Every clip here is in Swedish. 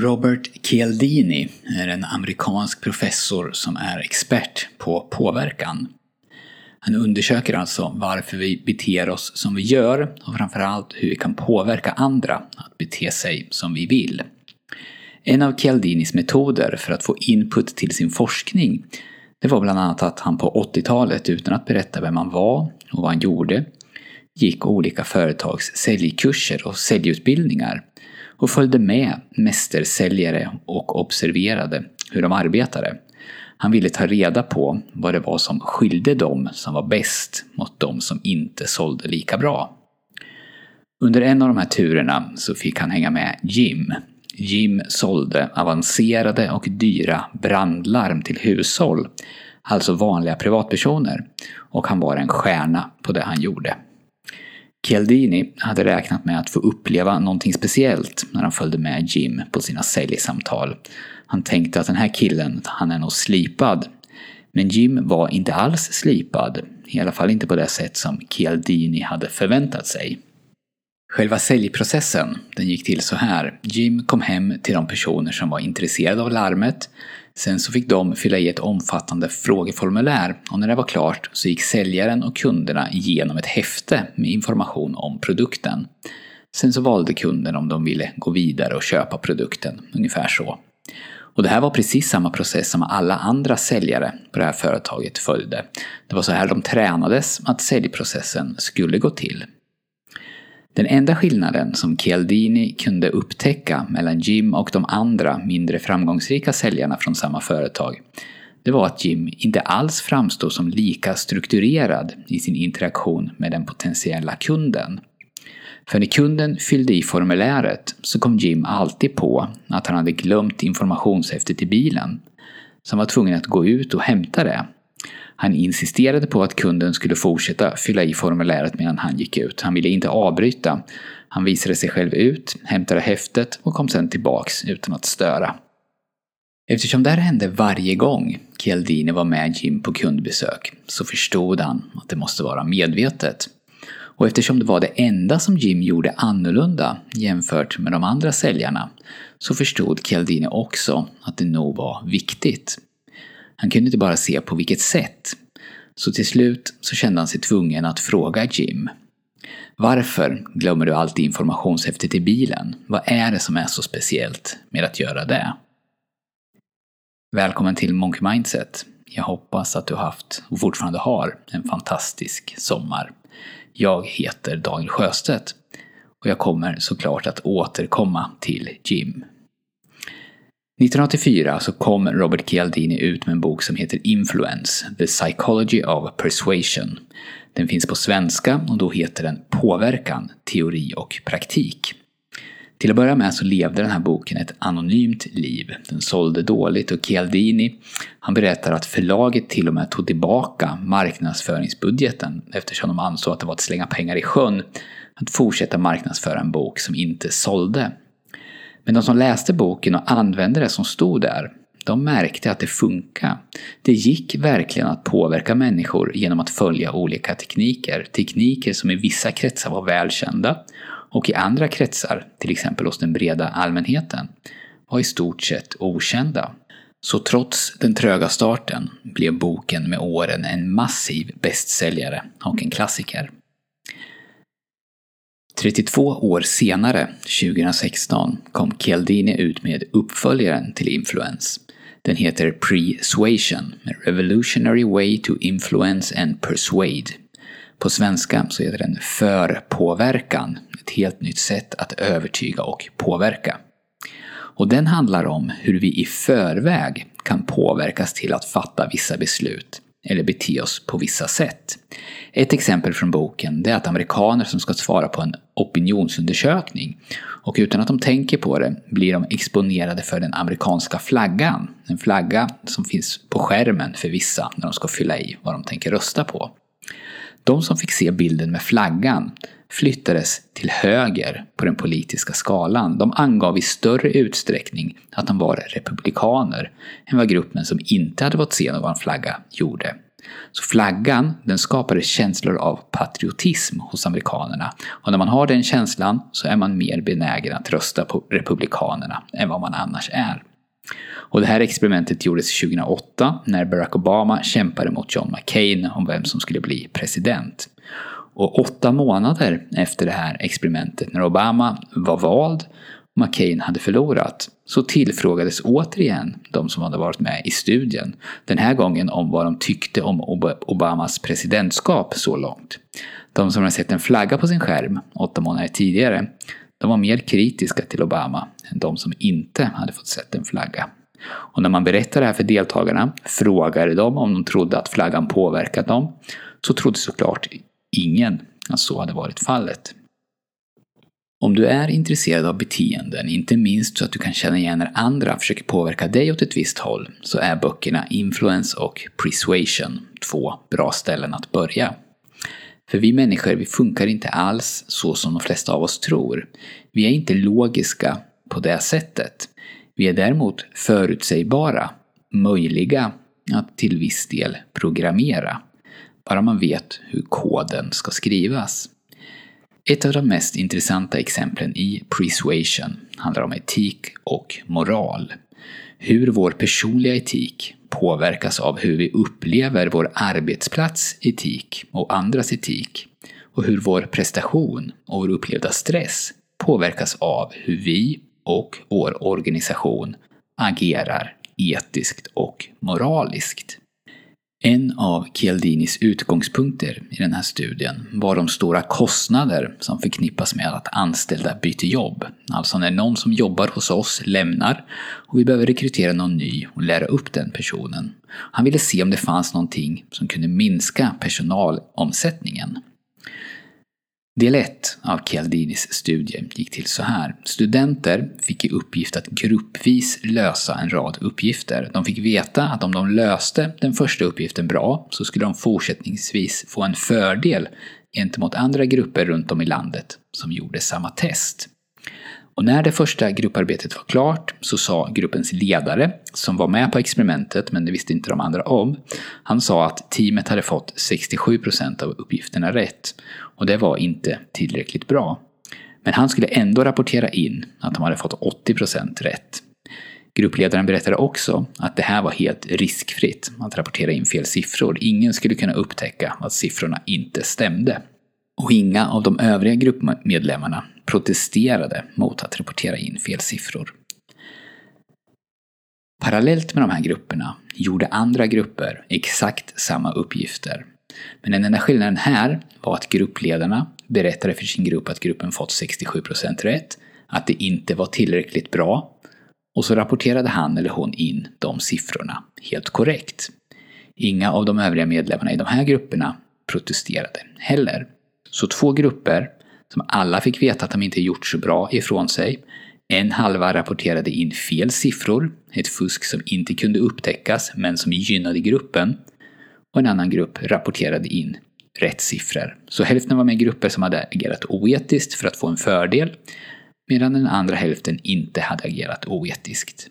Robert Cialdini är en amerikansk professor som är expert på påverkan. Han undersöker alltså varför vi beter oss som vi gör och framförallt hur vi kan påverka andra att bete sig som vi vill. En av Cialdinis metoder för att få input till sin forskning det var bland annat att han på 80-talet utan att berätta vem han var och vad han gjorde gick olika företags säljkurser och säljutbildningar och följde med mästersäljare och observerade hur de arbetade. Han ville ta reda på vad det var som skilde dem som var bäst mot de som inte sålde lika bra. Under en av de här turerna så fick han hänga med Jim. Jim sålde avancerade och dyra brandlarm till hushåll, alltså vanliga privatpersoner, och han var en stjärna på det han gjorde. Chialdini hade räknat med att få uppleva någonting speciellt när han följde med Jim på sina säljsamtal. Han tänkte att den här killen, han är nog slipad. Men Jim var inte alls slipad, i alla fall inte på det sätt som Chialdini hade förväntat sig. Själva säljprocessen, den gick till så här. Jim kom hem till de personer som var intresserade av larmet Sen så fick de fylla i ett omfattande frågeformulär och när det var klart så gick säljaren och kunderna igenom ett häfte med information om produkten. Sen så valde kunden om de ville gå vidare och köpa produkten, ungefär så. Och det här var precis samma process som alla andra säljare på det här företaget följde. Det var så här de tränades att säljprocessen skulle gå till. Den enda skillnaden som Chialdini kunde upptäcka mellan Jim och de andra mindre framgångsrika säljarna från samma företag det var att Jim inte alls framstod som lika strukturerad i sin interaktion med den potentiella kunden. För när kunden fyllde i formuläret så kom Jim alltid på att han hade glömt informationshäftet i bilen. Så han var tvungen att gå ut och hämta det han insisterade på att kunden skulle fortsätta fylla i formuläret medan han gick ut. Han ville inte avbryta. Han visade sig själv ut, hämtade häftet och kom sedan tillbaks utan att störa. Eftersom det här hände varje gång Chialdini var med Jim på kundbesök så förstod han att det måste vara medvetet. Och eftersom det var det enda som Jim gjorde annorlunda jämfört med de andra säljarna så förstod Chialdini också att det nog var viktigt. Han kunde inte bara se på vilket sätt. Så till slut så kände han sig tvungen att fråga Jim. Varför glömmer du alltid informationshäftet i bilen? Vad är det som är så speciellt med att göra det? Välkommen till Monkey Mindset. Jag hoppas att du haft och fortfarande har en fantastisk sommar. Jag heter Daniel Sjöstedt och jag kommer såklart att återkomma till Jim. 1984 så kom Robert Cialdini ut med en bok som heter Influence, The Psychology of Persuasion. Den finns på svenska och då heter den Påverkan, teori och praktik. Till att börja med så levde den här boken ett anonymt liv. Den sålde dåligt och Cialdini han berättar att förlaget till och med tog tillbaka marknadsföringsbudgeten eftersom de ansåg att det var att slänga pengar i sjön att fortsätta marknadsföra en bok som inte sålde. Men de som läste boken och använde det som stod där, de märkte att det funkade. Det gick verkligen att påverka människor genom att följa olika tekniker. Tekniker som i vissa kretsar var välkända och i andra kretsar, till exempel hos den breda allmänheten, var i stort sett okända. Så trots den tröga starten blev boken med åren en massiv bästsäljare och en klassiker. 32 år senare, 2016, kom Chialdini ut med uppföljaren till Influence. Den heter Persuasion, A Revolutionary Way to Influence and Persuade. På svenska så heter den Förpåverkan, ett helt nytt sätt att övertyga och påverka. Och den handlar om hur vi i förväg kan påverkas till att fatta vissa beslut eller bete oss på vissa sätt. Ett exempel från boken är att amerikaner som ska svara på en opinionsundersökning och utan att de tänker på det blir de exponerade för den amerikanska flaggan. En flagga som finns på skärmen för vissa när de ska fylla i vad de tänker rösta på. De som fick se bilden med flaggan flyttades till höger på den politiska skalan. De angav i större utsträckning att de var republikaner än vad gruppen som inte hade fått se någon flagga gjorde. Så flaggan, den skapade känslor av patriotism hos amerikanerna. Och när man har den känslan så är man mer benägen att rösta på republikanerna än vad man annars är. Och det här experimentet gjordes 2008 när Barack Obama kämpade mot John McCain om vem som skulle bli president. Och åtta månader efter det här experimentet, när Obama var vald och McCain hade förlorat, så tillfrågades återigen de som hade varit med i studien. Den här gången om vad de tyckte om Obamas presidentskap så långt. De som hade sett en flagga på sin skärm åtta månader tidigare, de var mer kritiska till Obama än de som inte hade fått sett en flagga. Och när man berättade det här för deltagarna, frågade dem om de trodde att flaggan påverkat dem, så trodde såklart ingen att så hade varit fallet. Om du är intresserad av beteenden, inte minst så att du kan känna igen när andra försöker påverka dig åt ett visst håll, så är böckerna Influence och Persuasion två bra ställen att börja. För vi människor, vi funkar inte alls så som de flesta av oss tror. Vi är inte logiska på det sättet. Vi är däremot förutsägbara, möjliga att till viss del programmera. Bara man vet hur koden ska skrivas. Ett av de mest intressanta exemplen i Persuasion handlar om etik och moral. Hur vår personliga etik påverkas av hur vi upplever vår arbetsplats etik och andras etik och hur vår prestation och vår upplevda stress påverkas av hur vi och vår organisation agerar etiskt och moraliskt. En av Chialdinis utgångspunkter i den här studien var de stora kostnader som förknippas med att anställda byter jobb. Alltså när någon som jobbar hos oss lämnar och vi behöver rekrytera någon ny och lära upp den personen. Han ville se om det fanns någonting som kunde minska personalomsättningen. Del 1 av Chialdinis studie gick till så här. Studenter fick i uppgift att gruppvis lösa en rad uppgifter. De fick veta att om de löste den första uppgiften bra så skulle de fortsättningsvis få en fördel gentemot andra grupper runt om i landet som gjorde samma test. Och när det första grupparbetet var klart så sa gruppens ledare, som var med på experimentet men det visste inte de andra om, han sa att teamet hade fått 67% av uppgifterna rätt. Och det var inte tillräckligt bra. Men han skulle ändå rapportera in att de hade fått 80% rätt. Gruppledaren berättade också att det här var helt riskfritt att rapportera in fel siffror. Ingen skulle kunna upptäcka att siffrorna inte stämde. Och inga av de övriga gruppmedlemmarna protesterade mot att rapportera in fel siffror. Parallellt med de här grupperna gjorde andra grupper exakt samma uppgifter. Men den enda skillnaden här var att gruppledarna berättade för sin grupp att gruppen fått 67% rätt, att det inte var tillräckligt bra och så rapporterade han eller hon in de siffrorna helt korrekt. Inga av de övriga medlemmarna i de här grupperna protesterade heller. Så två grupper som alla fick veta att de inte gjort så bra ifrån sig. En halva rapporterade in fel siffror, ett fusk som inte kunde upptäckas men som gynnade gruppen. Och en annan grupp rapporterade in rätt siffror. Så hälften var med i grupper som hade agerat oetiskt för att få en fördel, medan den andra hälften inte hade agerat oetiskt.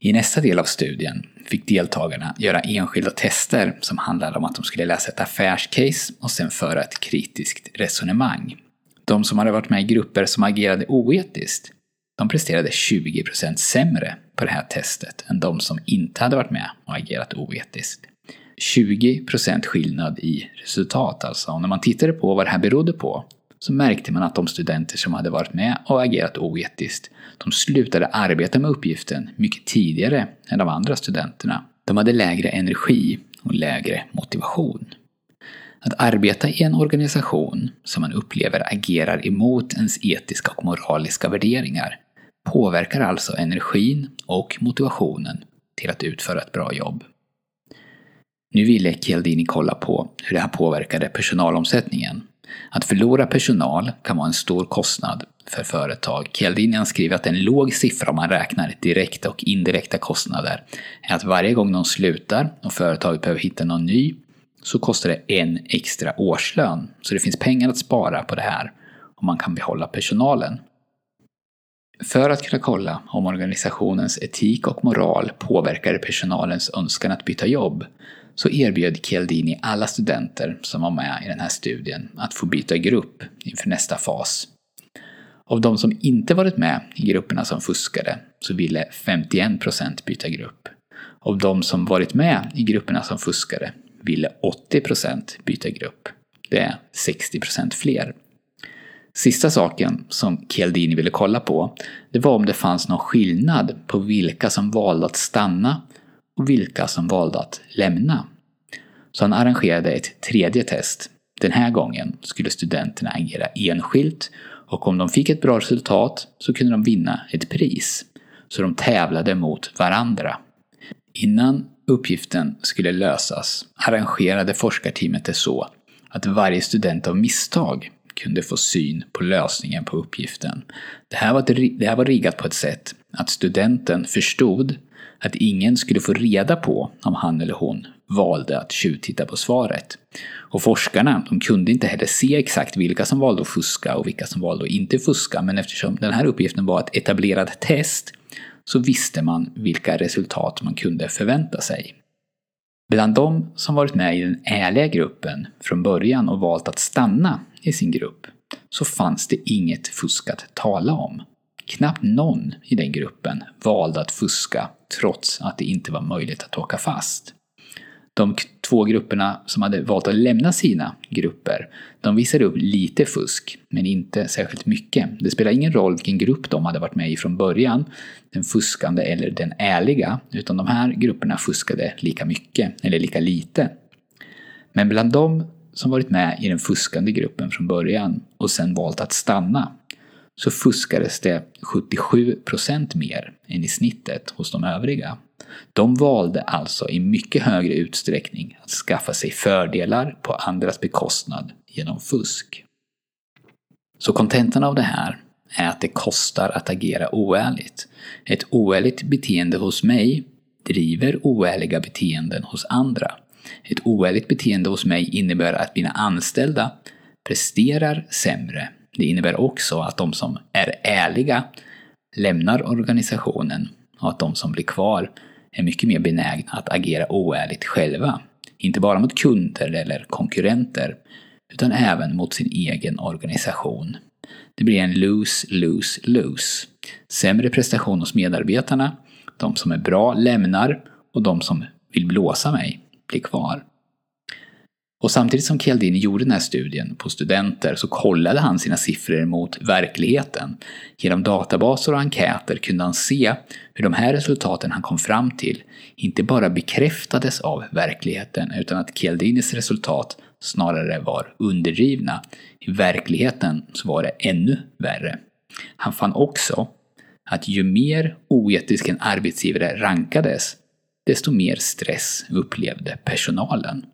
I nästa del av studien fick deltagarna göra enskilda tester som handlade om att de skulle läsa ett affärscase och sen föra ett kritiskt resonemang. De som hade varit med i grupper som agerade oetiskt, de presterade 20% sämre på det här testet än de som inte hade varit med och agerat oetiskt. 20% skillnad i resultat alltså. Och när man tittade på vad det här berodde på så märkte man att de studenter som hade varit med och agerat oetiskt, de slutade arbeta med uppgiften mycket tidigare än de andra studenterna. De hade lägre energi och lägre motivation. Att arbeta i en organisation som man upplever agerar emot ens etiska och moraliska värderingar påverkar alltså energin och motivationen till att utföra ett bra jobb. Nu ville Chialdini kolla på hur det här påverkade personalomsättningen att förlora personal kan vara en stor kostnad för företag. Kjeldinian skriver att en låg siffra om man räknar direkta och indirekta kostnader är att varje gång någon slutar och företaget behöver hitta någon ny så kostar det en extra årslön. Så det finns pengar att spara på det här om man kan behålla personalen. För att kunna kolla om organisationens etik och moral påverkade personalens önskan att byta jobb så erbjöd Chialdini alla studenter som var med i den här studien att få byta grupp inför nästa fas. Av de som inte varit med i grupperna som fuskade så ville 51% byta grupp. Av de som varit med i grupperna som fuskade ville 80% byta grupp. Det är 60% fler. Sista saken som Chialdini ville kolla på, det var om det fanns någon skillnad på vilka som valde att stanna och vilka som valde att lämna. Så han arrangerade ett tredje test. Den här gången skulle studenterna agera enskilt och om de fick ett bra resultat så kunde de vinna ett pris. Så de tävlade mot varandra. Innan uppgiften skulle lösas arrangerade forskarteamet det så att varje student av misstag kunde få syn på lösningen på uppgiften. Det här var, ett, det här var riggat på ett sätt att studenten förstod att ingen skulle få reda på om han eller hon valde att tjuvtitta på svaret. Och forskarna de kunde inte heller se exakt vilka som valde att fuska och vilka som valde att inte fuska, men eftersom den här uppgiften var ett etablerat test så visste man vilka resultat man kunde förvänta sig. Bland de som varit med i den ärliga gruppen från början och valt att stanna i sin grupp så fanns det inget fusk att tala om. Knappt någon i den gruppen valde att fuska trots att det inte var möjligt att åka fast. De två grupperna som hade valt att lämna sina grupper, de visade upp lite fusk, men inte särskilt mycket. Det spelar ingen roll vilken grupp de hade varit med i från början, den fuskande eller den ärliga, utan de här grupperna fuskade lika mycket, eller lika lite. Men bland de som varit med i den fuskande gruppen från början och sen valt att stanna, så fuskades det 77% mer än i snittet hos de övriga. De valde alltså i mycket högre utsträckning att skaffa sig fördelar på andras bekostnad genom fusk. Så kontentan av det här är att det kostar att agera oärligt. Ett oärligt beteende hos mig driver oärliga beteenden hos andra. Ett oärligt beteende hos mig innebär att mina anställda presterar sämre. Det innebär också att de som är ärliga lämnar organisationen och att de som blir kvar är mycket mer benägna att agera oärligt själva. Inte bara mot kunder eller konkurrenter, utan även mot sin egen organisation. Det blir en lose, lose, lose. Sämre prestation hos medarbetarna, de som är bra lämnar och de som vill blåsa mig blir kvar. Och samtidigt som Chialdini gjorde den här studien på studenter så kollade han sina siffror mot verkligheten. Genom databaser och enkäter kunde han se hur de här resultaten han kom fram till inte bara bekräftades av verkligheten utan att Chialdinis resultat snarare var underdrivna. I verkligheten så var det ännu värre. Han fann också att ju mer oetisk en arbetsgivare rankades, desto mer stress upplevde personalen.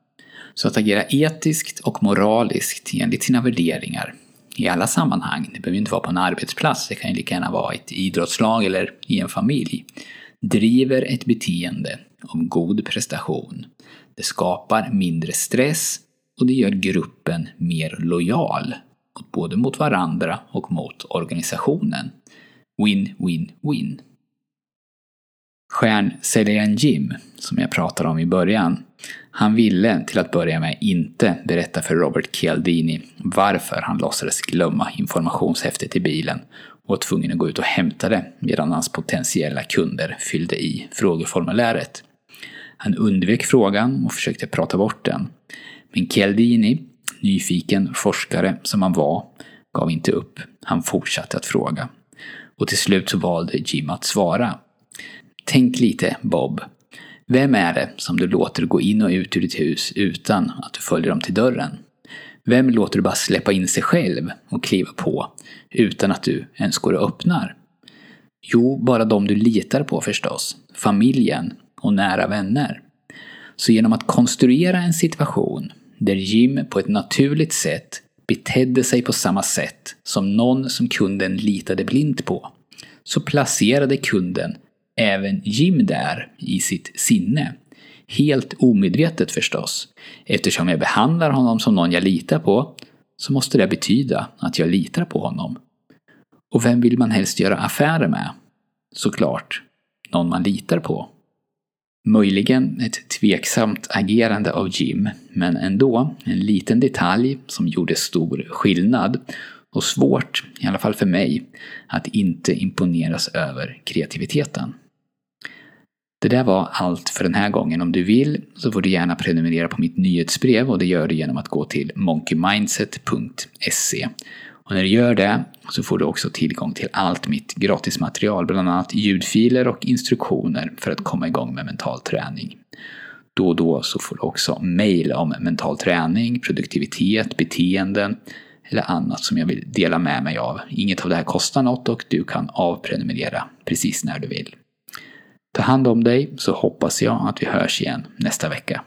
Så att agera etiskt och moraliskt enligt sina värderingar i alla sammanhang, det behöver inte vara på en arbetsplats, det kan ju lika gärna vara i ett idrottslag eller i en familj, driver ett beteende om god prestation. Det skapar mindre stress och det gör gruppen mer lojal, både mot varandra och mot organisationen. Win, win, win. Stjärnsäljaren Jim, som jag pratade om i början, han ville till att börja med inte berätta för Robert Chialdini varför han låtsades glömma informationshäftet i bilen och var tvungen att gå ut och hämta det medan hans potentiella kunder fyllde i frågeformuläret. Han undvek frågan och försökte prata bort den. Men Chialdini, nyfiken forskare som han var, gav inte upp. Han fortsatte att fråga. Och till slut så valde Jim att svara. Tänk lite, Bob. Vem är det som du låter gå in och ut ur ditt hus utan att du följer dem till dörren? Vem låter du bara släppa in sig själv och kliva på utan att du ens går och öppnar? Jo, bara de du litar på förstås. Familjen och nära vänner. Så genom att konstruera en situation där Jim på ett naturligt sätt betedde sig på samma sätt som någon som kunden litade blint på, så placerade kunden även Jim där i sitt sinne. Helt omedvetet förstås. Eftersom jag behandlar honom som någon jag litar på så måste det betyda att jag litar på honom. Och vem vill man helst göra affärer med? Såklart, någon man litar på. Möjligen ett tveksamt agerande av Jim, men ändå en liten detalj som gjorde stor skillnad och svårt, i alla fall för mig, att inte imponeras över kreativiteten. Det där var allt för den här gången. Om du vill så får du gärna prenumerera på mitt nyhetsbrev och det gör du genom att gå till monkeymindset.se. Och när du gör det så får du också tillgång till allt mitt gratismaterial, bland annat ljudfiler och instruktioner för att komma igång med mental träning. Då och då så får du också mail om mental träning, produktivitet, beteenden eller annat som jag vill dela med mig av. Inget av det här kostar något och du kan avprenumerera precis när du vill. Ta hand om dig så hoppas jag att vi hörs igen nästa vecka.